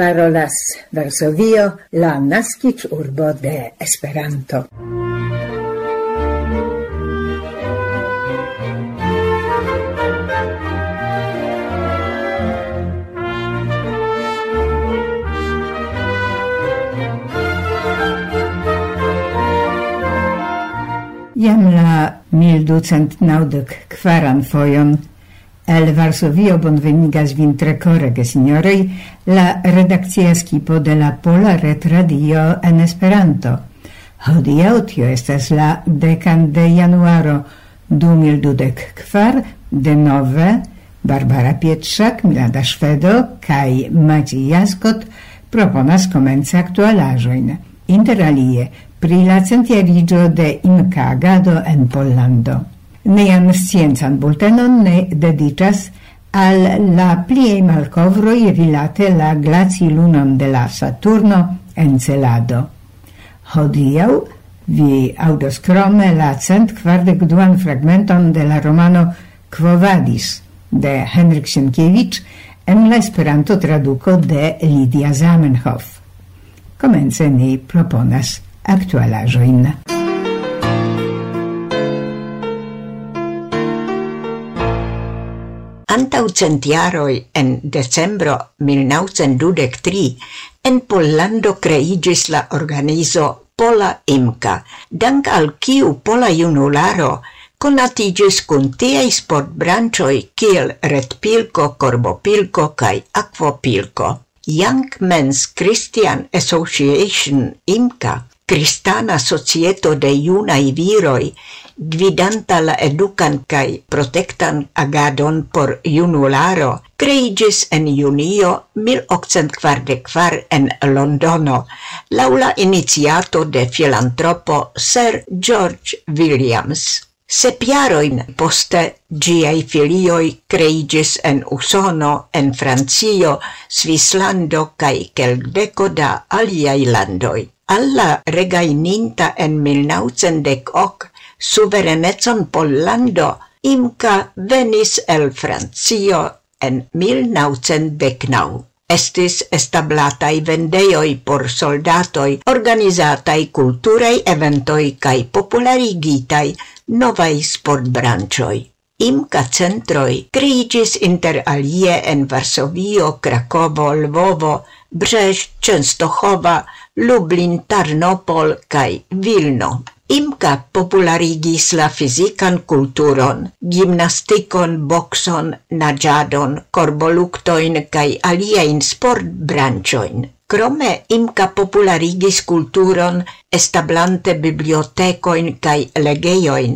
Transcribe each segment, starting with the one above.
parolas Varsovio, la nascic urbo de Esperanto. Jam la 1294 fojon El Varsovio bonvenigas vin tre kore, gesinjoroj, la redakcia skipo de la Pola Retradio en Esperanto. Hodiaŭ tio estas la dekan de januaro 2024 kvar, denove Barbara Pietrzak, Milada Szwedo kaj Maciej Jaskot proponas komenci aktualaĵojn. Interalie pri la centjariĝo de Inkagado en Pollando. Nean sciencan bultenon ne dedicas al la plie malcovroi rilate la glacilunon de la Saturno en Celado. Hodiau vi audos crome la cent kvardekduan fragmenton de la romano Quo Vadis de Henrik Sienkiewicz en la Esperanto traduco de Lidia Zamenhof. Comence ni proponas aktualaĵojn. naŭcent jaroj en decembro 1923 en Pollando creigis la organizo Pola Imca, dank al kiu pola junularo konatiĝis kun tiaj sportbranĉoj kiel retpilko, korbopilko kaj akvopilko. Young Men's Christian Association IMCA, kristana societo de junaj viroj, gvidanta la educan kaj protektan agadon por junularo, creigis en junio 1844 en Londono, laula iniciato de filantropo Sir George Williams. Sep jarojn poste giai filioi creigis en Usono, en Francio, Svislando cae queldeco da aliai landoi. Alla regaininta en 1910 suverenetson Pollando Imca venis el Francio en 1919. Estis establatai vendeioi por soldatoi, organizatai culturei eventoi cae popularigitai novai sportbranchoi. Imca centroi criigis inter alie en Varsovio, Krakovo, Lvovo, Brześć, Częstochowa, Lublin, Tarnopol cae Vilno. Imka popularigis la fizikan kulturon, gimnastikon, bokson, naĝadon, korboluktojn kaj aliajn sportbranĉojn. Krome Imka popularigis kulturon establante bibliotekojn kaj legejojn,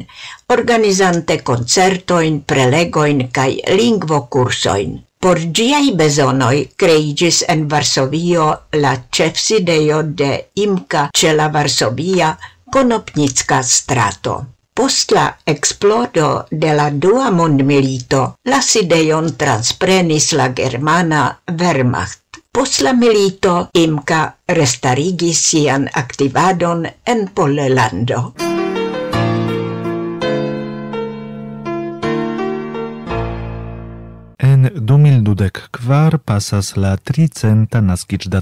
organizante koncertojn, prelegojn kaj lingvokursojn. Por giai besonoi creigis en Varsovio la cefsideio de Imca ce la Varsovia Konopnicka strato. Post la explodo de la dua mondmilito, la sidejon transprenis la germana Wehrmacht. Post la milito Imka restarigis sian activadon en Pollelando. En 2024 kvar pasas la tricenta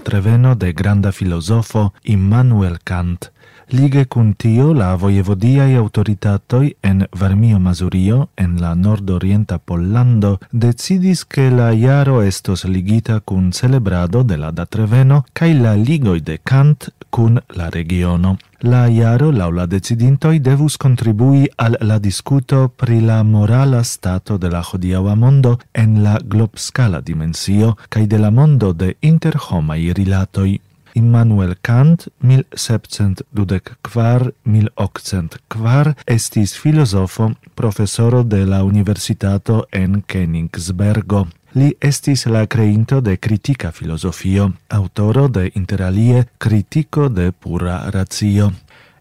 treveno de granda filosofo Immanuel Kant – Lige cun tio la voievodiae autoritatoi en Varmio-Masurio en la nord-orienta Pollando decidis che la iaro estos ligita cun celebrado de la datreveno cae la ligoi de Kant cun la regiono. La iaro laula decidintoi devus contribui al la discuto pri la morala stato de la hodiaua mondo en la globscala dimensio cae de la mondo de interhomai rilatoi. Immanuel Kant 1724-1804 estis filosofo profesoro de la Universitato en Königsbergo. Li estis la creinto de critica filosofio, autoro de interalie critico de pura ratio.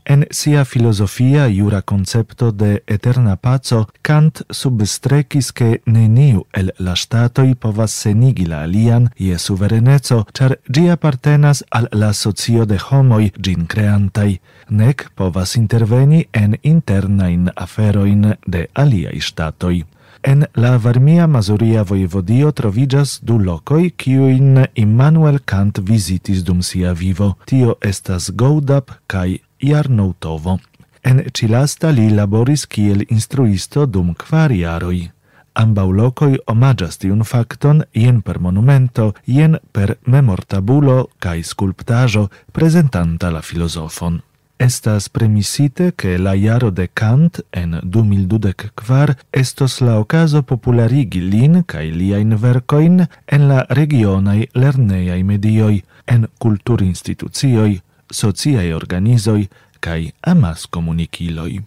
En sia filosofia jura concepto de eterna pazzo, Kant substrecis che neniu el la statoi povas senigi la alian je suverenezzo, char gi appartenas al la socio de homoi gin creantai, nec povas interveni en internain aferoin de aliai statoi. En la Varmia Mazuria vojevodio trovigas du lokoj quin Immanuel Kant visitis dum sia vivo. Tio estas Goudap kai Jarnoutovo. En Cilasta li laboris kiel instruisto dum kvar jaroj. Ambau lokoj omaĝas tiun fakton jen per monumento, jen per memortabulo cae sculptajo presentanta la filosofon. Estas premisite che la iaro de Kant en 2024 estos la ocaso popularigi lin kaj liajn vercoin en la regionai lerneiai medioi, en kulturinstitucioj, sociae organizoi cae amas comuniciloi.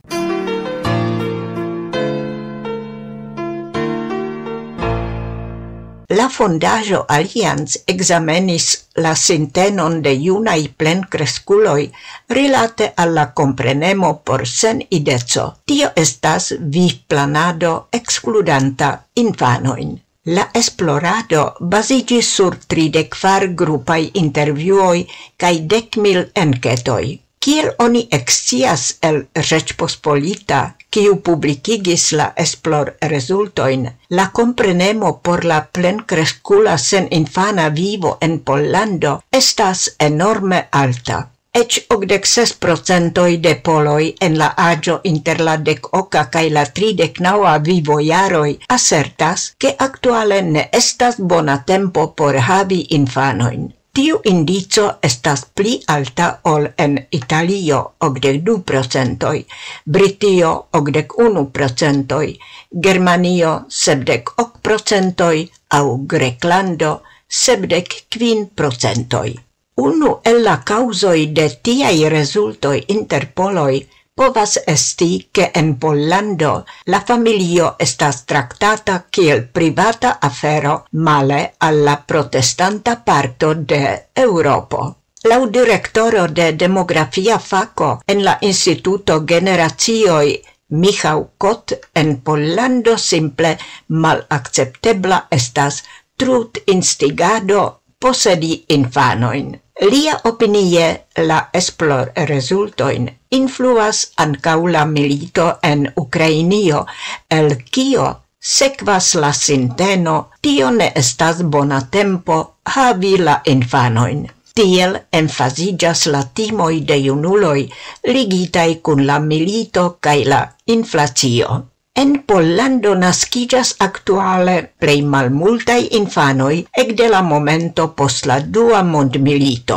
La fondajo Allianz examenis la sintenon de iunai plencresculoi rilate alla comprenemo por sen idezo. Tio estas vi planado excludanta infanoin. La esplorado basigis sur 34 grupai intervjuoj kaj dekmil enketoj. Kiel oni excias el Rzeczpospolita, kiu publikigis la esplor rezultojn, la komprenemo por la plen crescula sen infana vivo en Pollando estas enorme alta ec ogdec ses procentoi de poloi en la agio inter la dec oca cae la tridec naua vivo jaroi assertas che actuale ne estas bona tempo por havi infanoin. Tiu indico estas pli alta ol en Italio, ogdec du procentoi, Britio, ogdec unu procentoi, Germanio, sebdec hoc procentoi, au Greclando, sebdec quin procentoi. Unu el la causoi de tiai resultoi interpoloi povas esti che en Pollando la familio estas tractata kiel privata afero male alla protestanta parto de Europo. Lau directoro de demografia faco en la Instituto Generazioi Michał Kot en Pollando simple mal acceptebla estas trut instigado posedi infanoin. Lia opinie la esplor resultoin influas ancau la milito en Ukrainio, el kio sekvas la sinteno, tio ne estas bona tempo havi la infanoin. Tiel enfasigas la timoi de junuloi ligitai cun la milito cae la inflatio. En Pollando nascigas actuale plei malmultai infanoi ec de la momento post la dua mondmilito.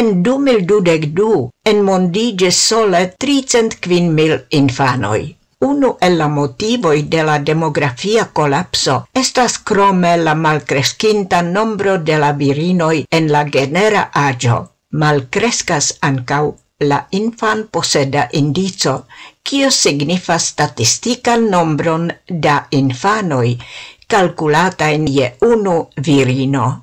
En 2022 enmondiĝis sole 305.000 infanoi. Unu el la motivoi de la demografia colapso estas crome la malcrescinta nombro de la virinoi en la genera agio. Malcrescas ancau la infan poseda indico, kio signifa statistican nombron da infanoi, calculata in je unu virino.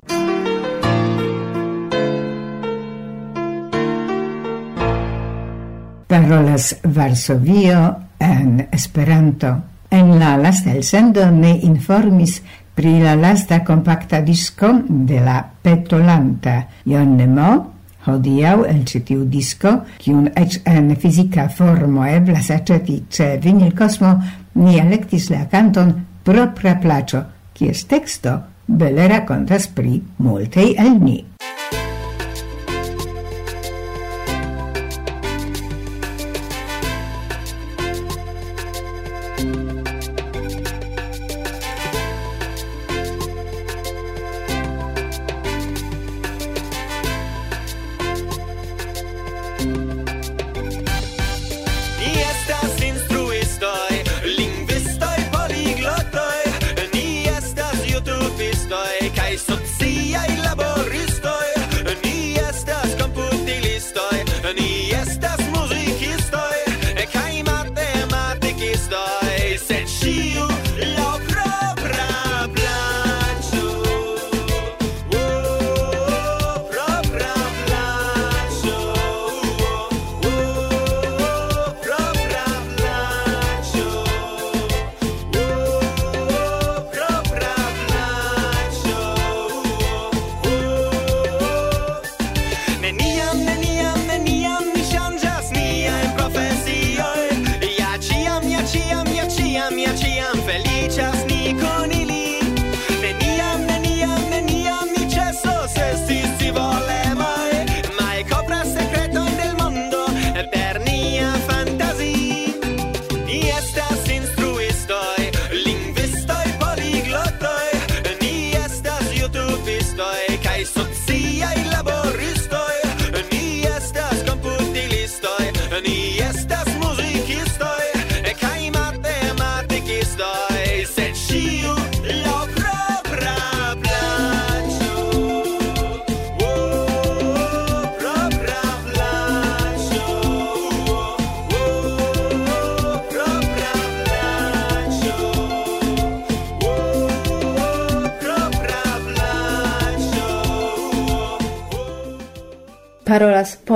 Parolas Varsovio en Esperanto. En la lasta el sendo ne informis pri la lasta compacta disco de la petolanta Jon Nemo hodiau el citiu disco, kiun ec en fisica formo eblas aceti ce vinil cosmo, ni electis la canton propra placio, cies texto bele racontas pri multei el ni. estás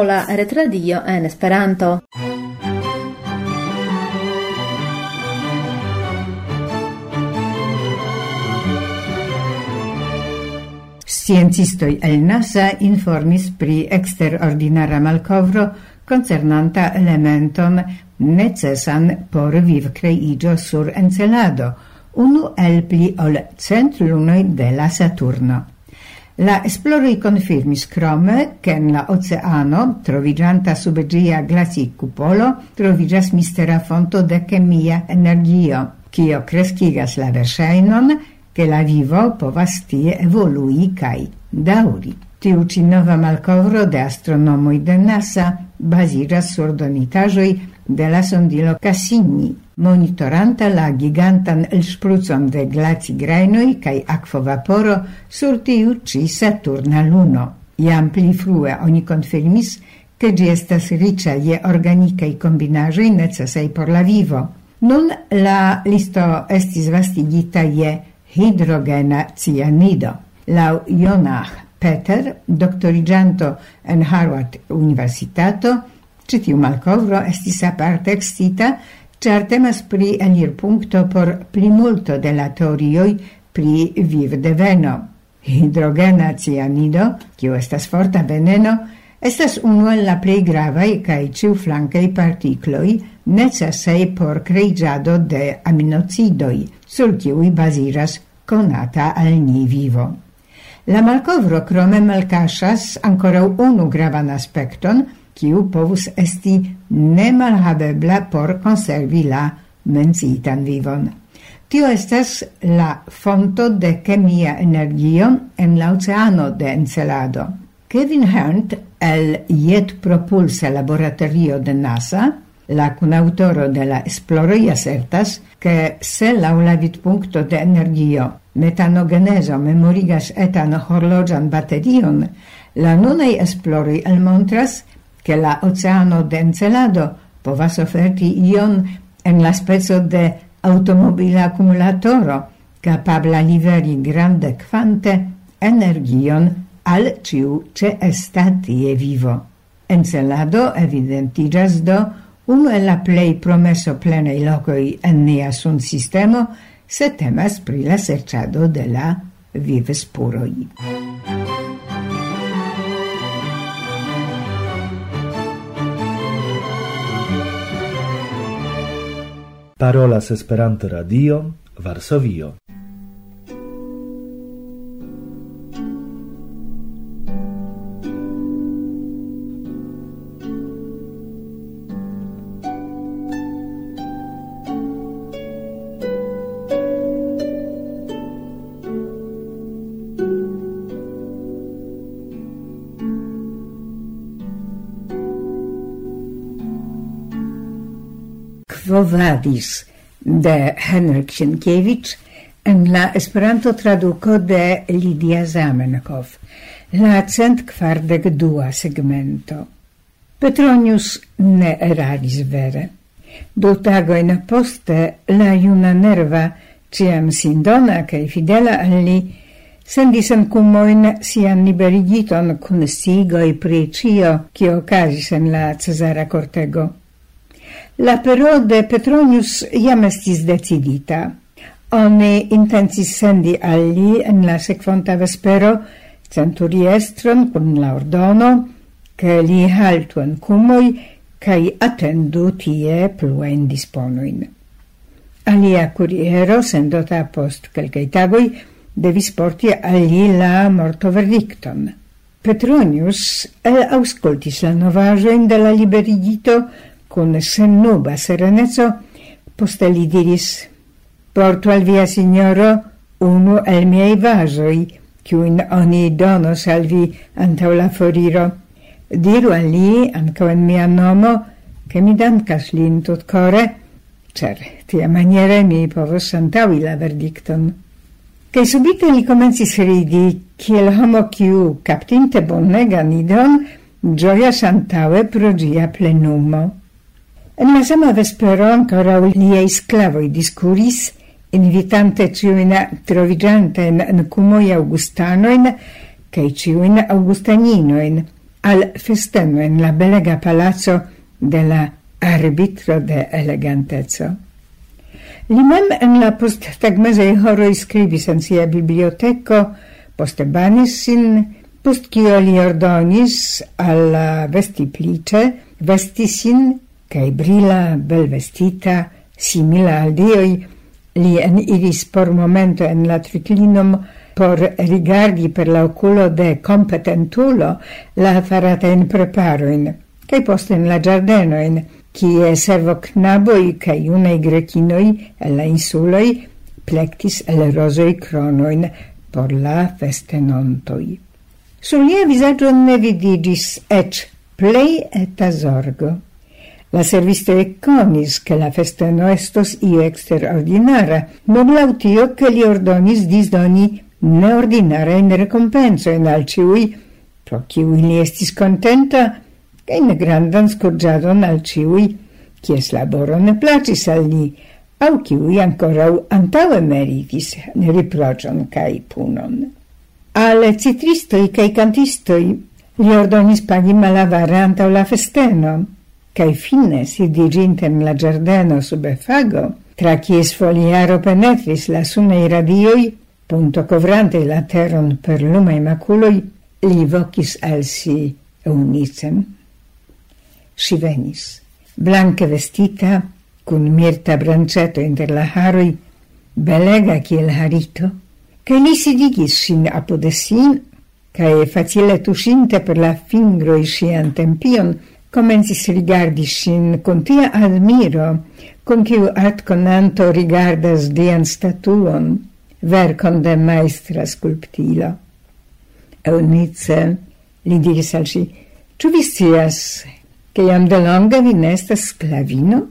Pola Retradio en Esperanto. Sciencistoi el NASA informis pri eksterordinara malkovro concernanta elementon necesan por viv creigio sur Encelado, unu el pli ol cent lunoi de la Saturno. La esploroj confirmis crome che in la oceano, trovigianta sub ĝia glacikkupolo, trovigas mistera fonto de chemia energio, cio crescigas la versainon che la vivo povas tie evolui kaj dauri. Tiu ci nova malcovro de astronomoi de NASA baziĝas sur donitajoi de la sondilo Cassini, monitoranta la gigantan elsprucon de glacigrainoj kaj akvovaporo sur tiu ci Saturna luno. Iam pli frue oni konfirmis, che gi estas ricia je organicae kombinaĵoj necessai por la vivo. Nun la listo estis vastigita je hidrogena cianido. Lau Jonah Peter, doctorigianto en Harvard Universitato, citiu malcovro malkovro estis aparte ekscita, char temas pri enirpunkto por plimulto de la teorioi pri viv de veno. Hidrogena cianido, kiu estas forta veneno, estas unu el la plei gravai cae ciu ĉiuflankaj particloi necessei por creigiado de aminocidoi, sur kiui baziras konata al ni vivo. La malkovro crome malcasas ancora unu gravan aspecton, – kiu povus esti nemalhavebla por conservi la menciitan vivon. Tio estas la fonto de chemia energio en la oceano de Encelado. Kevin Hunt el Jet Propulsa Laboratorio de NASA La cunautoro de la esploroi assertas che se la laula punto de energio metanogeneso memorigas etan horlogian baterion, la nunei esploroi almontras che la oceano d'encelado povas oferti ion en la spezzo de automobile accumulatoro capabla liveri grande quante energion al ciu ce estatie vivo. Encelado evidentigas do unu el la plei promesso plenei locoi en nia sun sistemo se temas pri la serciado de la vivespuroi. Música parolas Esperanto Radio, Varsovio. kovadis de Henrik Sienkiewicz en la Esperanto traduco de Lidia Zamenhof, la cent kvardek dua segmento. Petronius ne eraris vere. Du tagoin poste la juna nerva, ciam sindona cae fidela al li, sendis en cumoin sian liberigiton cun sigoi pri cio, cio en la Cesara Cortego. La pero de Petronius jam estis decidita. Oni intensis sendi al li en la sekvonta vespero centuriestron kun la ordono, che li haltu en cumoi cae attendu tie pluen disponuin. Alia curiero, sendota post quelcae tagoi, devis porti alli la morto verdicton. Petronius el auscultis la novajoin de la liberigito con sennuba serenezzo, poste li diris porto al via, signoro, unu el miei vasoi, ciuin oni donos al vi antau la foriro. Diru al li, anco en mia nomo, che mi dancas lin tot core, cer tia maniere mi povos antaui la verdicton. Cai subite li comencis ridi, kiel homo ciu captinte bonnegan idon, gioia santave pro gia plenumo. En la sama vespero ancora liei sclavoi discuris, invitante ciuin trovigiantain ancumoi augustanoin, cae ciuin augustaninoin, al festeno in la belega palazzo della arbitro de elegantezo. Li mem en la post tagmesei horoi scribis en sia biblioteco, poste banis sin, post cio li ordonis alla vestiplice, vestisin cae brila, belvestita, simila al dioi, li eniris por momento en la triclinom por rigardi per la oculo de competentulo la faratain preparoin, cae poste in la giardenoin, cie servo knaboi cae unei grecinoi e la insuloi plectis el rosoi cronoin por la festenantoi. Sul lia visaggio ne vidigis ec plei et azorgo. La serviste ekkonis, che la festeno estos io extraordinara, non lautio che li ordonis disdoni neordinare in recompenso in al ciui, pro ciui li estis contenta, che in grandan scorgiadon al ciui, chies laboro ne placis al li, au ciui ancorau antaue meritis ne riprocion cae punon. Ale citristoi cae cantistoi li ordonis pagi malavare antau la festeno, cae fine, sidiginte in la giardeno sub fago, tra cies foliaro penetris la sunei radioi, punto covrante la teron per lumei maculoi, li vocis al si eunicem. Si venis, blanca vestita, cun mirta branceto inter la haroi, belega kiel harito, cae li sidigis sin apode sin, cae facile tusinte per la fingroi sian tempion, Comencis rigardi sin con tia admiro, kun kiu artkonanto rigardas dian statuon, vercon de maestra skulptilo. Eunice li diris al si, ĉu vi scias, iam de longa vi ne sclavino?»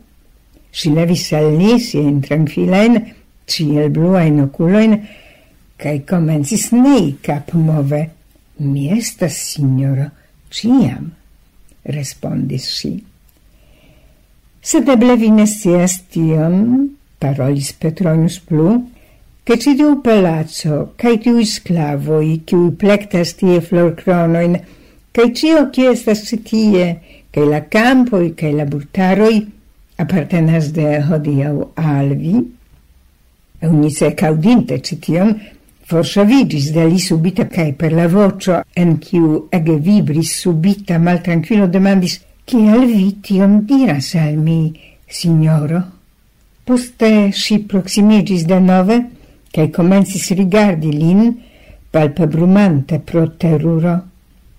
Si levis al li siajn trankvilajn, ĉiel bluain oculoin, cae komencis nei kapmove. Mi estas, signoro, ciam?» respondis si. Sed eble vi ne scias tion, parolis Petronius plu, che ci diu palazzo, cae tiu sclavoi, ciui plectas tie florcronoin, cae cio cie estas citie, cae la campoi, cae la burtaroi, appartenas de hodiau alvi? Eunice caudinte cition, Forsovigis da li subita cae per la vocio, en ciu ege vibris subita mal tranquillo demandis «Cial vi tion diras al mi, signoro?» Poste si proximigis de nove, cae comensis rigardi lin, palpebrumante pro terruro.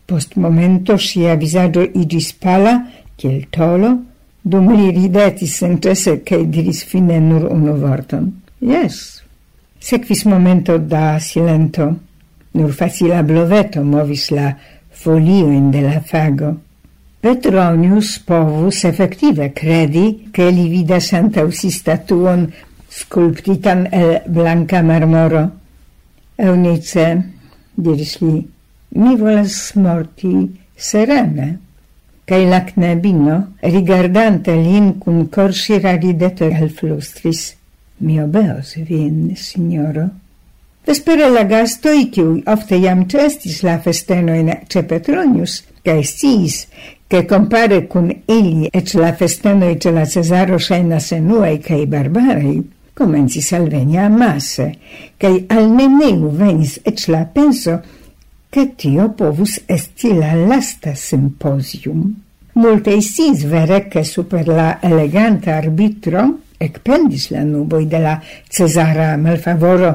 Post momento sia visaggio igis pala, ciel tolo, dum li ridetis sentese cae diris fine nur unu vorton. Yes, Sequis momento da silento. Nur facila bloveto movis la folioin de la fago. Petronius povus effective credi che li vidas antau statuon sculptitan el blanca marmoro. Eunice, diris li, mi volas morti serene. Cai la knebino, rigardante lin cun corsi raridete al flustris. Mi obeos vin, signoro. Vespere la gastoi, kiui ofte jam cestis la festenoin ce Petronius, cae sciis, che compare cun ili ec la festeno ce la Cesaro scenas enuei cae barbarei, comencis al veni a masse, cae al neneu venis ec la penso che tio povus esti la lasta symposium. Multe sis vere che super la eleganta arbitro ekpendis la nuboi de la Cesara malfavoro.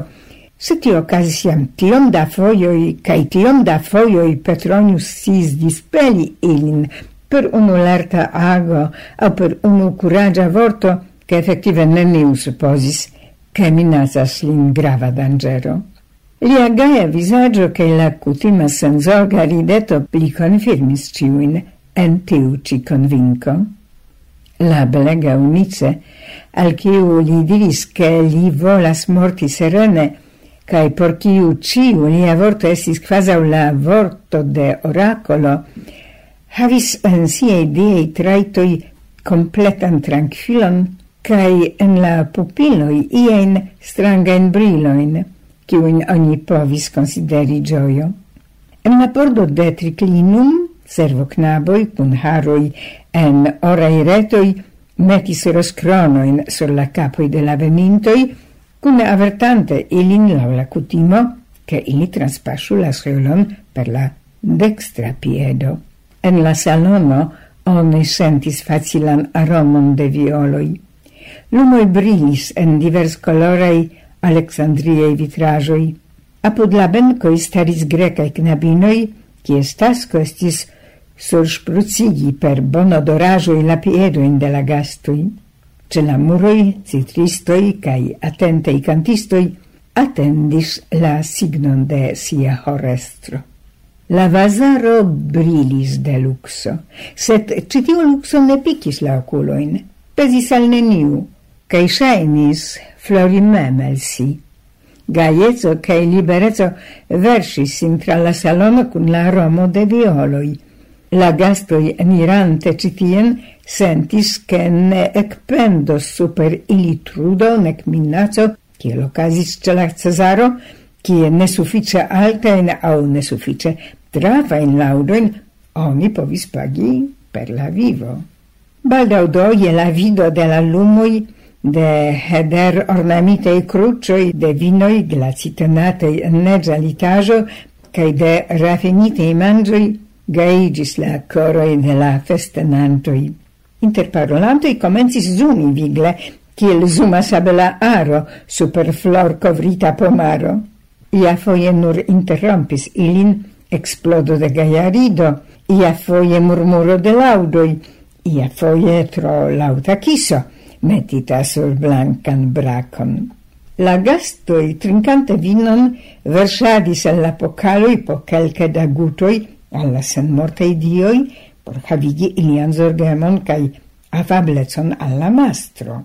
Se tio okazis iam tiom da foioi, cae tiom da foioi Petronius sis dispeli ilin per unu lerta ago au per unu curagia vorto, che effettive neniu supposis, che minacas lin grava dangero. Lia gaia visaggio che la cutima senzorga rideto pli confirmis ciuin, en tiu ci konvinko la belega unice, al ciu li diris che li volas morti serene, cae por ciu ciu lia vorto esis quasau la vorto de oracolo, havis en siei diei traitoi completan tranquillon, cae en la pupiloi ien strangain briloin, kiuin oni povis consideri gioio. En la pordo de triclinum, servo knaboi cun haroi en orai retoi metis roscronoin sur la capoi de la venintoi, cune avertante ilin laŭ la cutimo, che ili transpasu la solon per la dextra piedo. En la salono oni sentis facilan aromon de violoi. Lumoi brilis en divers colorei Alexandriei vitrajoi. Apud la bencoi staris grecae knabinoi, cies tasco estis sursprucigi per bonodoraĵoj la piedojn de la gastoj, ce la muroj citristoj attente i cantistoi, attendis la signon de sia horestro. La vasaro brilis de luxo, set citiu luxo ne pikis la oculoin, pesis al neniu, cae shainis florimem el si. Gaiezo cae liberezo versis intra la salono cun la aromo de violoi, – La gastoi enirante citien sentis, che ne ekpendos super ili trudo nek minaco, kiel okazis ĉe la alta in au ne suffice trava in laudoin, oni povis pagi per la vivo. Baldau do je la vido de la lumoi de heder ornamitei crucioi de vinoi glacitenatei en negia litajo cae de raffinitei mangioi gaigis la coroin de la festenantoi. Interparolantoi comencis zumi vigle, kiel zuma sabela aro super flor covrita pomaro. Ia foie nur interrompis ilin explodo de gaiarido, ia foie murmuro de laudoi, ia foie tro lauta kiso, metita sur blancan bracon. La gastoi trincante vinon versadis alla pocaloi po calce da gutoi alla senmortaj dioi por havigi ilian zorgemon kaj afablecon alla mastro.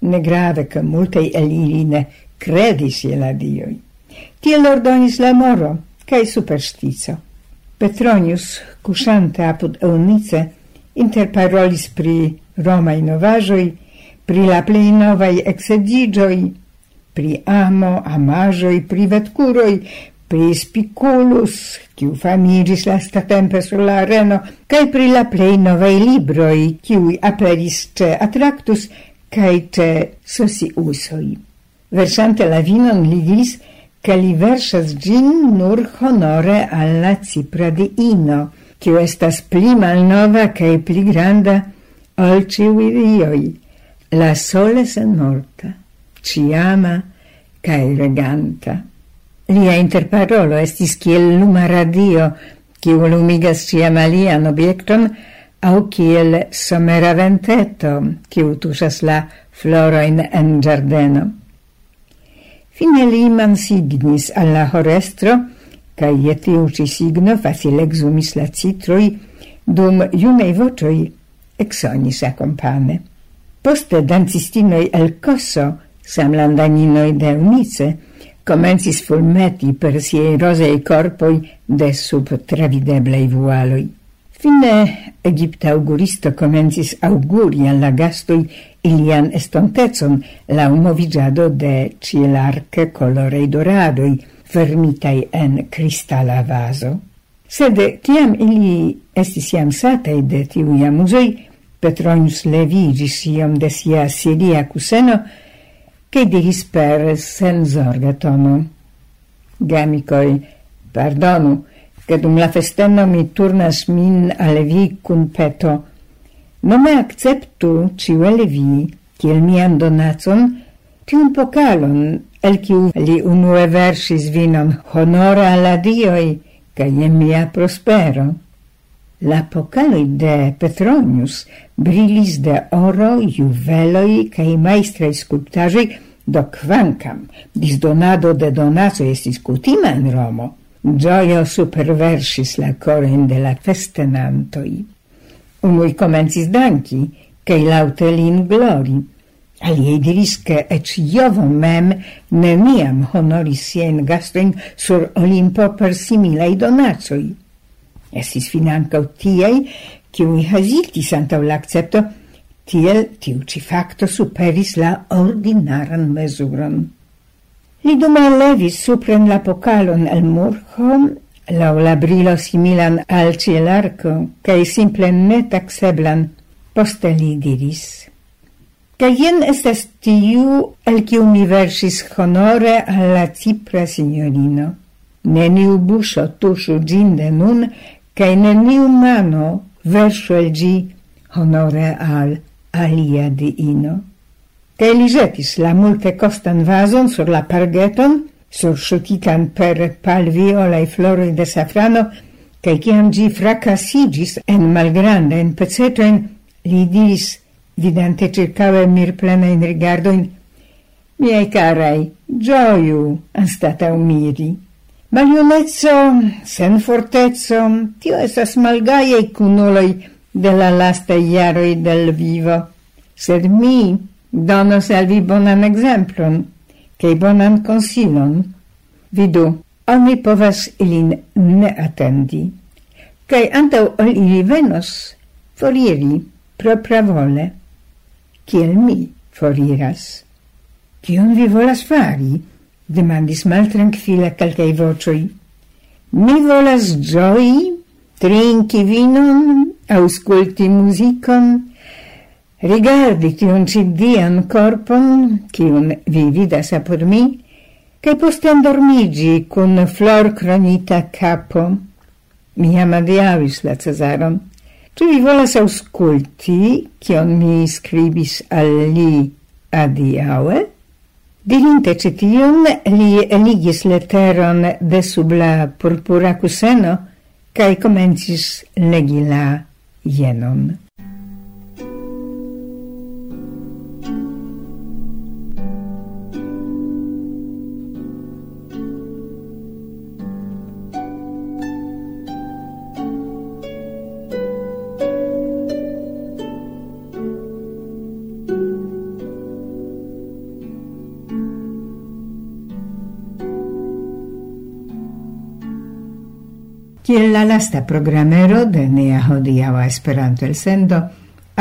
Negrave che multaj el iline credis je la dioi. Tiel ordonis la moro kaj superstizo. Petronius, cusante apud Eunice, interparolis pri Roma novaĵoj, pri la plei novai eksedziĝoj, pri amo, amajoi, pri vetcuroi, pri Spiculus, kiu famigis lastatempe sur la areno, cae pri la plei novaj libroi, kiuj aperis ce attractus, cae ce sosi usoi. Versante la vinon li dis, ca li versas gin nur honore alla cipra di ino, kiu estas pli malnova cae pli granda ol ĉiuj dioi, la sole senmorta, ciama cae reganta. Lia interparolo estis kiel luma radio, kiu lumigas ciam alian objekton, au kiel somera venteto, kiu tusas la floroin en giardeno. Fine li mansignis alla horestro, ca je ci signo facile exumis la citroi, dum iunei vocioi exonis accompane. Poste dancistinoi el Cosso, samlandaninoi de Unice, comencis fulmeti per siei rosei corpoi de sub travideblei vualoi. Fine Egipta auguristo comencis auguri alla gastoi ilian estontezon la umovigiado de cielarche colorei doradoi fermitai en cristala vaso. Sed tiam ili estis iam satei de tiui amusoi, Petronius levigis iom de sia sedia cuseno, che diris per sen zorga tono. Gamicoi, pardonu, che dum la festenno mi turnas min alle vi cun peto. Non me acceptu ciuele vi, ciel mian donacon, tiun pokalon, el ciu li unue versis vinon honora alla dioi, cae mia prospero. La pocaloi de Petronius brilis de oro, juveloi cae majstraj skulptaĵoj, do kvankam disdonado de donaco estis cutima in Romo, gioio superversis la corin de la festenantoi. Unui comencis danki, cae laute lin glori, Aliei diris che ec Iovo mem neniam honoris sien gastoin sur Olimpo per similei donacoi. Estis fine ankaŭ tiaj, kiuj hezitis antaŭ la tiel tiu ci facto superis la ordinaran mesuron. Li dume levis supren la pocalon al murho, lau la brilo similan al cielarco, cae simple netakseblan, poste li diris – Ca jen estes tiu, el ciu mi versis honore alla cipra signorino. Neniu buŝo tuŝu ĝin de nun, cae neniu mano verso el gi honore al alia diino. Cae li jetis la multe costan vason sur la pargeton, sur sciutitan per e flory de safrano, cae ciam gi fracassigis en malgrande en pezetoin, li diris, vidante circave mir plena in rigardoin, Miei carai, gioiu, anstatau miri. Maliunezzo, sen fortezzo, tio esas malgaiei cunuloi de la lastai del vivo. Sed mi donos al vi bonan exemplon, che bonan consilon. Vidu, oni povas ilin ne attendi, che antau ol ili venos, foriri propravole. kiel mi foriras? Cion vi volas fari? demandis maltrankvila calcai vocioi. Mi volas gioi, trinki vinon, ausculti musicon, rigardi tion cidian corpon, cion vi vidas apud mi, kaj poste andormigi con flor cronita capo. Mi amadiavis la Cesaron. Tu vi volas ausculti, cion mi scribis al li adiaŭe? Dirinte cition, li eligis leteron de sub la purpura cuseno, cae comencis legi la jenon. kiel la lasta programero de nia hodiaŭa Esperanto-elsendo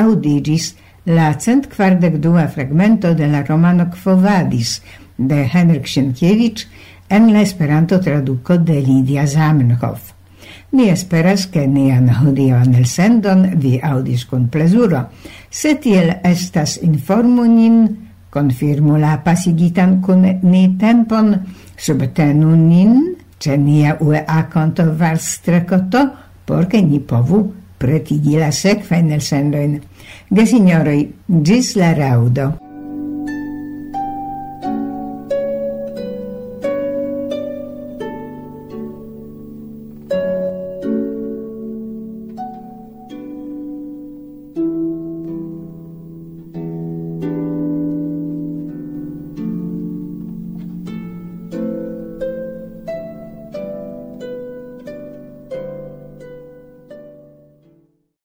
aŭdiĝis la cent kvardek dua fragmento de la romano Kvovadis de Henrik Sienkiewicz en la Esperanto-traduko de Lidia Zamenhof. Mi esperas ke nian hodiaŭan elsendon vi aŭdis kun plezuro, se tiel estas informu nin konfirmu la pasigitan kun ni tempon, subtenu nin, Czenia ue aconto var strecotto, porche ni povu pretigi la sekvain sendoin. Gesignori, gis la raudo.